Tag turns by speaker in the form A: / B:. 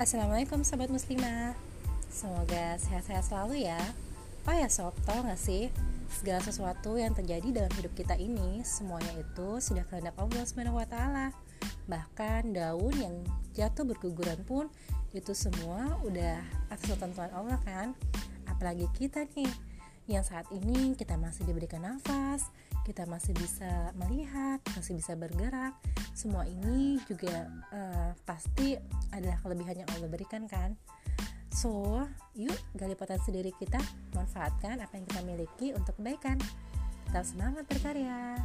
A: Assalamualaikum Sobat Muslimah. Semoga sehat-sehat selalu ya. Oh ya sob, tau gak sih? Segala sesuatu yang terjadi dalam hidup kita ini Semuanya itu sudah kehendak Allah SWT Bahkan daun yang jatuh berguguran pun Itu semua udah atas ketentuan Allah kan? Apalagi kita nih Yang saat ini kita masih diberikan nafas Kita masih bisa melihat Masih bisa bergerak semua ini juga uh, pasti adalah kelebihan yang Allah berikan kan? So yuk gali potensi diri kita manfaatkan apa yang kita miliki untuk kebaikan. Tetap semangat berkarya